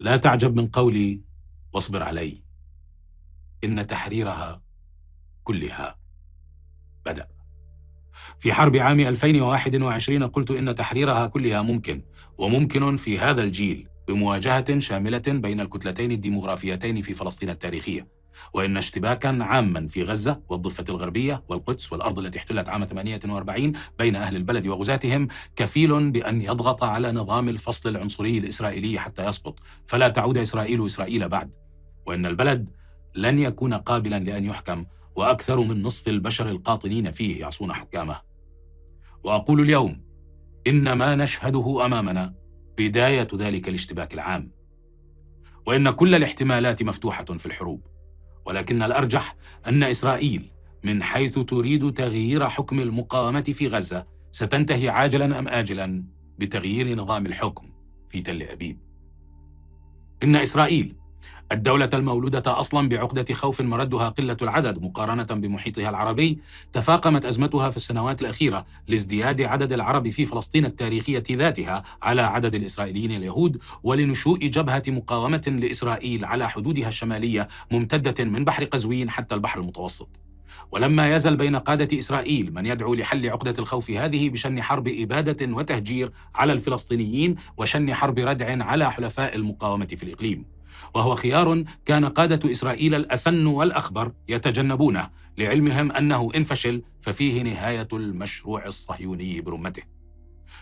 لا تعجب من قولي واصبر علي. إن تحريرها كلها بدأ. في حرب عام 2021 قلت إن تحريرها كلها ممكن وممكن في هذا الجيل بمواجهة شاملة بين الكتلتين الديمغرافيتين في فلسطين التاريخية. وإن اشتباكا عاما في غزة والضفة الغربية والقدس والأرض التي احتلت عام 48 بين أهل البلد وغزاتهم كفيل بأن يضغط على نظام الفصل العنصري الإسرائيلي حتى يسقط. فلا تعود إسرائيل إسرائيل بعد. وإن البلد لن يكون قابلا لأن يحكم وأكثر من نصف البشر القاطنين فيه يعصون حكامه. وأقول اليوم إن ما نشهده أمامنا بداية ذلك الاشتباك العام. وإن كل الاحتمالات مفتوحة في الحروب. ولكن الأرجح أن إسرائيل من حيث تريد تغيير حكم المقاومة في غزة ستنتهي عاجلا أم آجلا بتغيير نظام الحكم في تل أبيب. إن إسرائيل الدولة المولودة أصلا بعقدة خوف مردها قلة العدد مقارنة بمحيطها العربي تفاقمت أزمتها في السنوات الأخيرة لازدياد عدد العرب في فلسطين التاريخية ذاتها على عدد الإسرائيليين اليهود ولنشوء جبهة مقاومة لإسرائيل على حدودها الشمالية ممتدة من بحر قزوين حتى البحر المتوسط. ولما يزل بين قادة إسرائيل من يدعو لحل عقدة الخوف هذه بشن حرب إبادة وتهجير على الفلسطينيين وشن حرب ردع على حلفاء المقاومة في الإقليم. وهو خيار كان قادة إسرائيل الأسن والأخبر يتجنبونه لعلمهم أنه إن فشل ففيه نهاية المشروع الصهيوني برمته.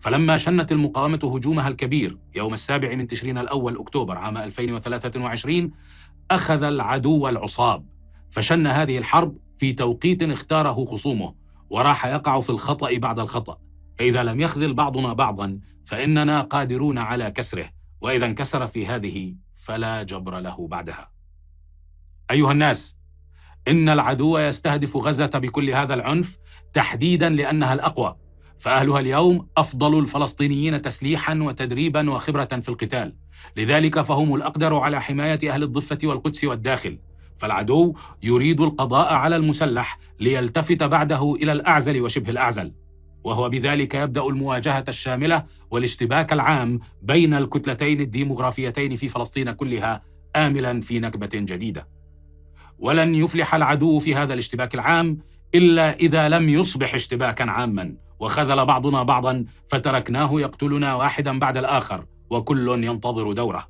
فلما شنت المقاومة هجومها الكبير يوم السابع من تشرين الأول أكتوبر عام 2023 أخذ العدو العصاب. فشن هذه الحرب في توقيت اختاره خصومه وراح يقع في الخطأ بعد الخطأ. فإذا لم يخذل بعضنا بعضا فإننا قادرون على كسره. وإذا انكسر في هذه فلا جبر له بعدها. أيها الناس إن العدو يستهدف غزة بكل هذا العنف تحديدا لأنها الأقوى فأهلها اليوم أفضل الفلسطينيين تسليحا وتدريبا وخبرة في القتال. لذلك فهم الأقدر على حماية أهل الضفة والقدس والداخل. فالعدو يريد القضاء على المسلح ليلتفت بعده إلى الأعزل وشبه الأعزل. وهو بذلك يبدأ المواجهة الشاملة والاشتباك العام بين الكتلتين الديمغرافيتين في فلسطين كلها املا في نكبة جديدة. ولن يفلح العدو في هذا الاشتباك العام إلا إذا لم يصبح اشتباكا عاما وخذل بعضنا بعضا فتركناه يقتلنا واحدا بعد الآخر وكل ينتظر دوره.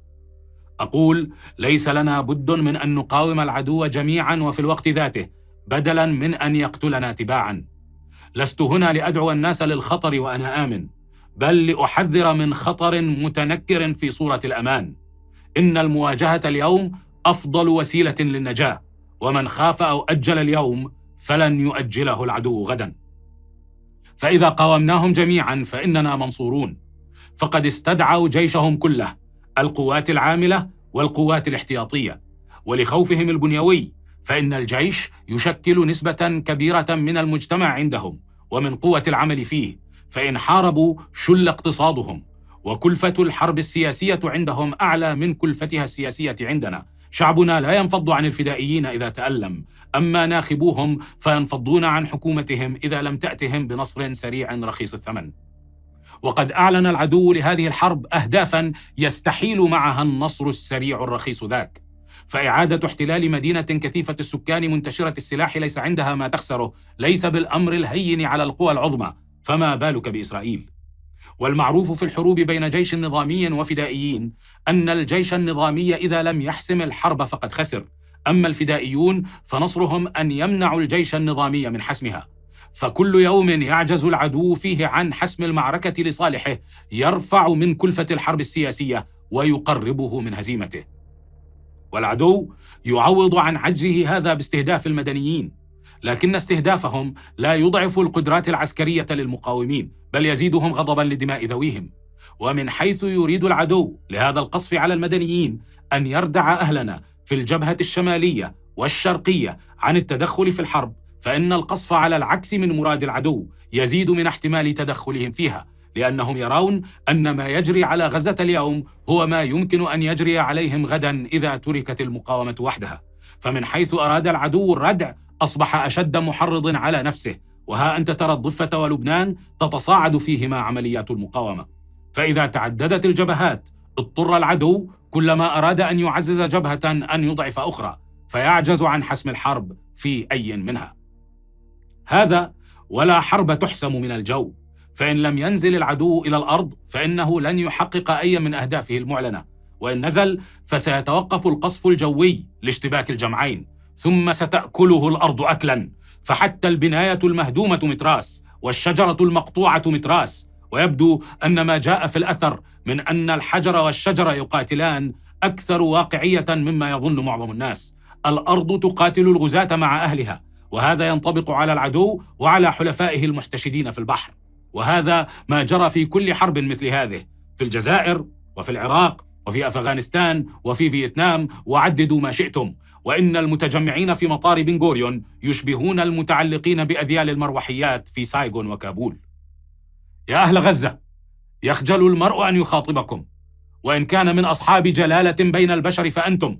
أقول ليس لنا بد من أن نقاوم العدو جميعا وفي الوقت ذاته بدلا من أن يقتلنا تباعا. لست هنا لأدعو الناس للخطر وأنا آمن بل لأحذر من خطر متنكر في صورة الأمان. إن المواجهة اليوم أفضل وسيلة للنجاة ومن خاف أو أجل اليوم فلن يؤجله العدو غدا. فإذا قاومناهم جميعا فإننا منصورون. فقد استدعوا جيشهم كله القوات العاملة والقوات الاحتياطية ولخوفهم البنيوي فإن الجيش يشكل نسبة كبيرة من المجتمع عندهم ومن قوة العمل فيه فإن حاربوا شل اقتصادهم وكلفة الحرب السياسية عندهم أعلى من كلفتها السياسية عندنا. شعبنا لا ينفض عن الفدائيين إذا تألم أما ناخبوهم فينفضون عن حكومتهم إذا لم تأتهم بنصر سريع رخيص الثمن. وقد أعلن العدو لهذه الحرب اهدافا يستحيل معها النصر السريع الرخيص ذاك. فإعادة احتلال مدينة كثيفة السكان منتشرة السلاح ليس عندها ما تخسره ليس بالأمر الهين على القوى العظمى فما بالك بإسرائيل؟ والمعروف في الحروب بين جيش نظامي وفدائيين أن الجيش النظامي إذا لم يحسم الحرب فقد خسر أما الفدائيون فنصرهم أن يمنعوا الجيش النظامي من حسمها. فكل يوم يعجز العدو فيه عن حسم المعركة لصالحه يرفع من كلفة الحرب السياسية ويقربه من هزيمته. والعدو يعوض عن عجزه هذا باستهداف المدنيين لكن استهدافهم لا يضعف القدرات العسكرية للمقاومين بل يزيدهم غضبا لدماء ذويهم. ومن حيث يريد العدو لهذا القصف على المدنيين أن يردع أهلنا في الجبهة الشمالية والشرقية عن التدخل في الحرب فإن القصف على العكس من مراد العدو يزيد من احتمال تدخلهم فيها. لأنهم يرون أن ما يجري على غزة اليوم هو ما يمكن أن يجري عليهم غدا إذا تركت المقاومة وحدها. فمن حيث أراد العدو الردع أصبح أشد محرض على نفسه. وها أنت ترى الضفة ولبنان تتصاعد فيهما عمليات المقاومة. فإذا تعددت الجبهات اضطر العدو كلما أراد أن يعزز جبهة أن يضعف أخرى. فيعجز عن حسم الحرب في أي منها. هذا ولا حرب تحسم من الجو. فإن لم ينزل العدو إلى الأرض فإنه لن يحقق أي من أهدافه المعلنة. وإن نزل فسيتوقف القصف الجوي لاشتباك الجمعين ثم ستأكله الأرض اكلا. فحتى البناية المهدومة متراس والشجرة المقطوعة متراس. ويبدو أن ما جاء في الأثر من أن الحجر والشجر يقاتلان أكثر واقعية مما يظن معظم الناس. الأرض تقاتل الغزاة مع أهلها وهذا ينطبق على العدو وعلى حلفائه المحتشدين في البحر. وهذا ما جرى في كل حرب مثل هذه في الجزائر وفي العراق وفي أفغانستان وفي فيتنام وعددوا ما شئتم. وإن المتجمعين في مطار بنغوريون يشبهون المتعلقين بأذيال المروحيات في سايغون وكابول. يا أهل غزة يخجل المرء أن يخاطبكم. وإن كان من أصحاب جلالة بين البشر فأنتم.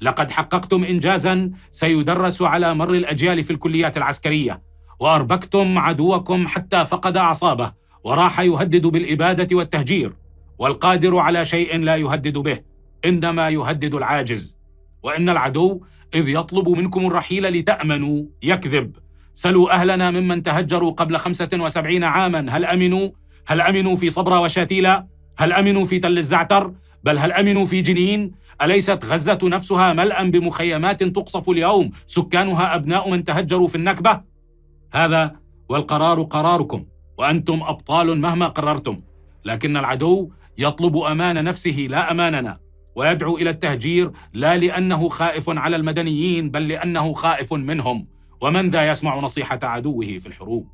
لقد حققتم انجازا سيدرس على مر الأجيال في الكليات العسكرية. وأربكتم عدوكم حتى فقد أعصابه وراح يهدد بالإبادة والتهجير والقادر على شيء لا يهدد به إنما يهدد العاجز. وإن العدو إذ يطلب منكم الرحيل لتأمنوا يكذب. سلوا أهلنا ممن تهجروا قبل خمسة وسبعين عاما هل أمنوا؟ هل أمنوا في صبرا وشاتيلا هل أمنوا في تل الزعتر؟ بل هل أمنوا في جنين؟ أليست غزة نفسها ملأ بمخيمات تقصف اليوم؟ سكانها أبناء من تهجروا في النكبة؟ هذا والقرار قراركم وأنتم أبطال مهما قررتم لكن العدو يطلب أمان نفسه لا أماننا ويدعو إلى التهجير لا لأنه خائف على المدنيين بل لأنه خائف منهم. ومن ذا يسمع نصيحة عدوه في الحروب؟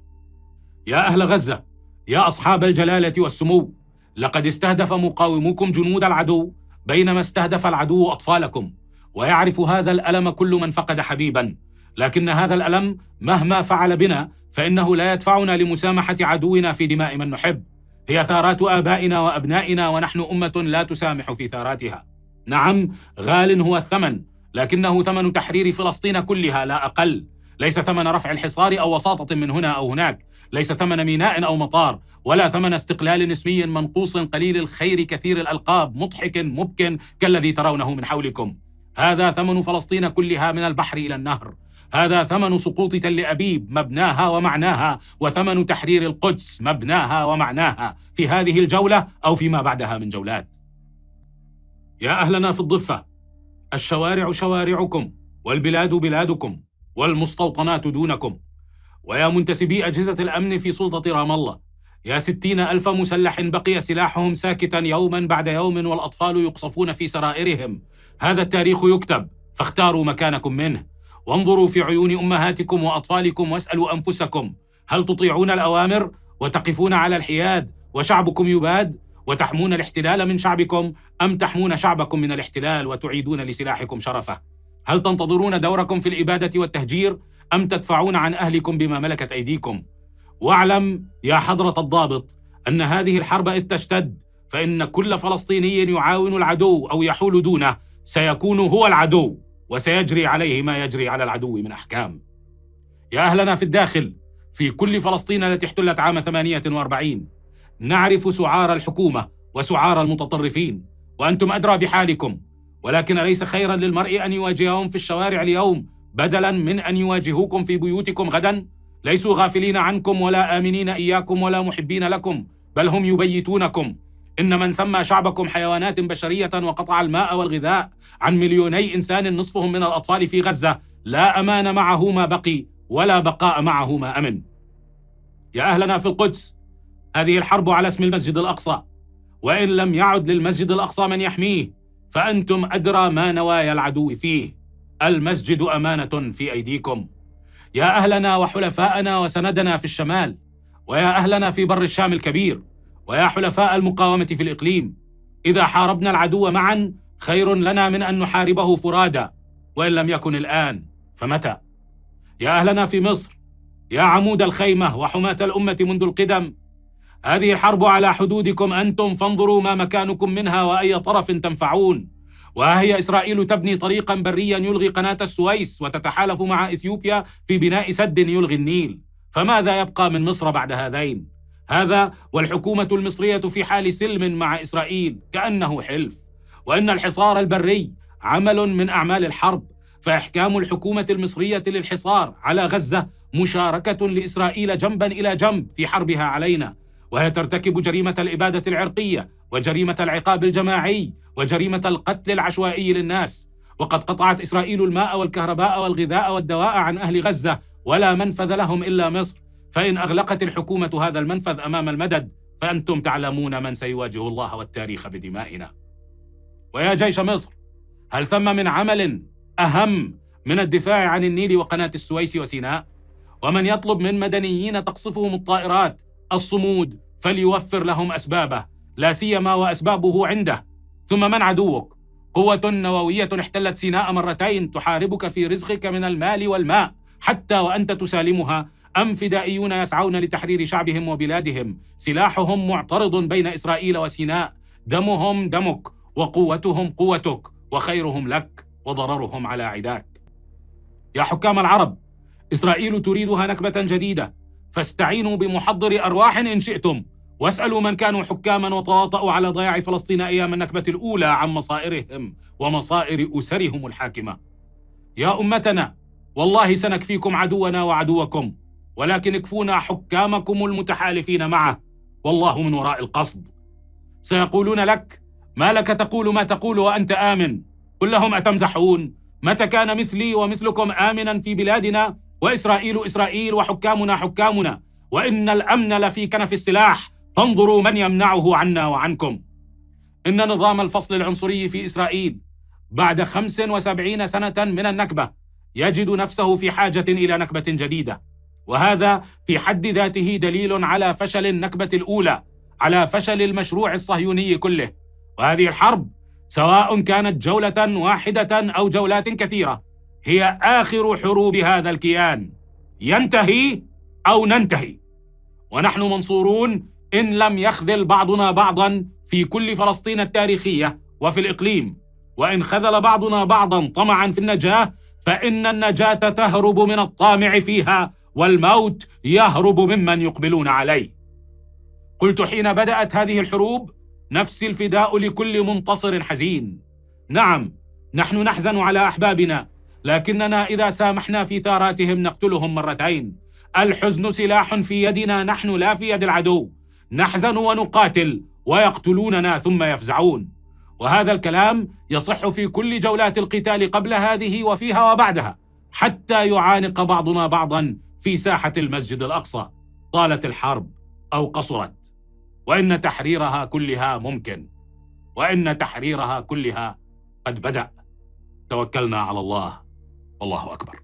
يا أهل غزة يا أصحاب الجلالة والسمو لقد استهدف مقاوموكم جنود العدو بينما استهدف العدو أطفالكم ويعرف هذا الألم كل من فقد حبيبا. لكن هذا الألم مهما فعل بنا فإنه لا يدفعنا لمسامحة عدونا في دماء من نحب. هي ثارات آبائنا وأبنائنا ونحن أمة لا تسامح في ثاراتها. نعم غال هو الثمن لكنه ثمن تحرير فلسطين كلها لا أقل. ليس ثمن رفع الحصار أو وساطة من هنا أو هناك. ليس ثمن ميناء أو مطار ولا ثمن استقلال نسبي منقوص قليل الخير كثير الألقاب مضحك مبكن كالذي ترونه من حولكم. هذا ثمن فلسطين كلها من البحر إلى النهر. هذا ثمن سقوط تل أبيب مبناها ومعناها وثمن تحرير القدس مبناها ومعناها. في هذه الجولة أو فيما بعدها من جولات. يا أهلنا في الضفة الشوارع شوارعكم والبلاد بلادكم والمستوطنات دونكم. ويا منتسبي أجهزة الأمن في سلطة رام الله يا ستين ألف مسلح بقي سلاحهم ساكتا يوما بعد يوم والأطفال يقصفون في سرائرهم. هذا التاريخ يكتب فاختاروا مكانكم منه. وانظروا في عيون أمهاتكم وأطفالكم واسألوا أنفسكم هل تطيعون الأوامر وتقفون على الحياد وشعبكم يباد وتحمون الاحتلال من شعبكم أم تحمون شعبكم من الاحتلال وتعيدون لسلاحكم شرفه؟ هل تنتظرون دوركم في الإبادة والتهجير أم تدفعون عن أهلكم بما ملكت أيديكم؟ واعلم يا حضرة الضابط أن هذه الحرب إذ تشتد فإن كل فلسطيني يعاون العدو أو يحول دونه سيكون هو العدو. وسيجري عليه ما يجري على العدو من أحكام. يا أهلنا في الداخل في كل فلسطين التي احتلت عام 48 نعرف سعار الحكومة وسعار المتطرفين وأنتم أدرى بحالكم ولكن ليس خيرا للمرء أن يواجههم في الشوارع اليوم بدلا من أن يواجهوكم في بيوتكم غدا؟ ليسوا غافلين عنكم ولا آمنين إياكم ولا محبين لكم بل هم يبيتونكم. إن من سمى شعبكم حيوانات بشرية وقطع الماء والغذاء عن مليوني إنسان نصفهم من الأطفال في غزة لا أمان معه ما بقي ولا بقاء معه ما أمن. يا أهلنا في القدس هذه الحرب على اسم المسجد الأقصى. وإن لم يعد للمسجد الأقصى من يحميه فأنتم أدرى ما نوايا العدو فيه. المسجد أمانة في أيديكم. يا أهلنا وحلفاءنا وسندنا في الشمال ويا أهلنا في بر الشام الكبير. ويا حلفاء المقاومة في الإقليم إذا حاربنا العدو معا خير لنا من أن نحاربه فرادى وإن لم يكن الآن فمتى؟ يا أهلنا في مصر يا عمود الخيمة وحماة الأمة منذ القدم هذه الحرب على حدودكم أنتم فانظروا ما مكانكم منها وأي طرف تنفعون. وها هي إسرائيل تبني طريقا بريا يلغي قناة السويس وتتحالف مع إثيوبيا في بناء سد يلغي النيل. فماذا يبقى من مصر بعد هذين؟ هذا والحكومة المصرية في حال سلم مع إسرائيل كأنه حلف وإن الحصار البري عمل من أعمال الحرب فإحكام الحكومة المصرية للحصار على غزة مشاركة لإسرائيل جنبا إلى جنب في حربها علينا وهي ترتكب جريمة الإبادة العرقية وجريمة العقاب الجماعي وجريمة القتل العشوائي للناس. وقد قطعت إسرائيل الماء والكهرباء والغذاء والدواء عن أهل غزة ولا منفذ لهم إلا مصر. فإن أغلقت الحكومة هذا المنفذ أمام المدد فأنتم تعلمون من سيواجه الله والتاريخ بدمائنا. ويا جيش مصر هل ثم من عمل أهم من الدفاع عن النيل وقناة السويس وسيناء؟ ومن يطلب من مدنيين تقصفهم الطائرات الصمود فليوفر لهم أسبابه لا سيما وأسبابه عنده. ثم من عدوك؟ قوة نووية احتلت سيناء مرتين تحاربك في رزقك من المال والماء حتى وأنت تسالمها أم فدائيون يسعون لتحرير شعبهم وبلادهم. سلاحهم معترض بين إسرائيل وسيناء. دمهم دمك وقوتهم قوتك وخيرهم لك وضررهم على عداك. يا حكام العرب إسرائيل تريدها نكبة جديدة. فاستعينوا بمحضر أرواح إن شئتم. واسألوا من كانوا حكاما وتواطؤوا على ضياع فلسطين أيام النكبة الأولى عن مصائرهم ومصائر أسرهم الحاكمة. يا أمتنا والله سنكفيكم عدونا وعدوكم. ولكن اكفونا حكامكم المتحالفين معه. والله من وراء القصد. سيقولون لك ما لك تقول ما تقول وأنت آمن؟ قل لهم أتمزحون؟ متى كان مثلي ومثلكم آمنا في بلادنا؟ وإسرائيل إسرائيل وحكامنا حكامنا. وإن الأمن لفي كنف السلاح. فانظروا من يمنعه عنا وعنكم. إن نظام الفصل العنصري في إسرائيل بعد 75 سنة من النكبة يجد نفسه في حاجة إلى نكبة جديدة. وهذا في حد ذاته دليل على فشل النكبة الأولى على فشل المشروع الصهيوني كله. وهذه الحرب سواء كانت جولة واحدة أو جولات كثيرة هي آخر حروب هذا الكيان. ينتهي أو ننتهي. ونحن منصورون إن لم يخذل بعضنا بعضا في كل فلسطين التاريخية وفي الإقليم. وإن خذل بعضنا بعضا طمعا في النجاة فإن النجاة تهرب من الطامع فيها والموت يهرب ممن يقبلون عليه. قلت حين بدأت هذه الحروب نفس الفداء لكل منتصر حزين. نعم نحن نحزن على أحبابنا لكننا إذا سامحنا في ثاراتهم نقتلهم مرتين. الحزن سلاح في يدنا نحن لا في يد العدو. نحزن ونقاتل ويقتلوننا ثم يفزعون. وهذا الكلام يصح في كل جولات القتال قبل هذه وفيها وبعدها حتى يعانق بعضنا بعضا في ساحة المسجد الأقصى طالت الحرب أو قصرت. وإن تحريرها كلها ممكن. وإن تحريرها كلها قد بدأ. توكلنا على الله. والله أكبر.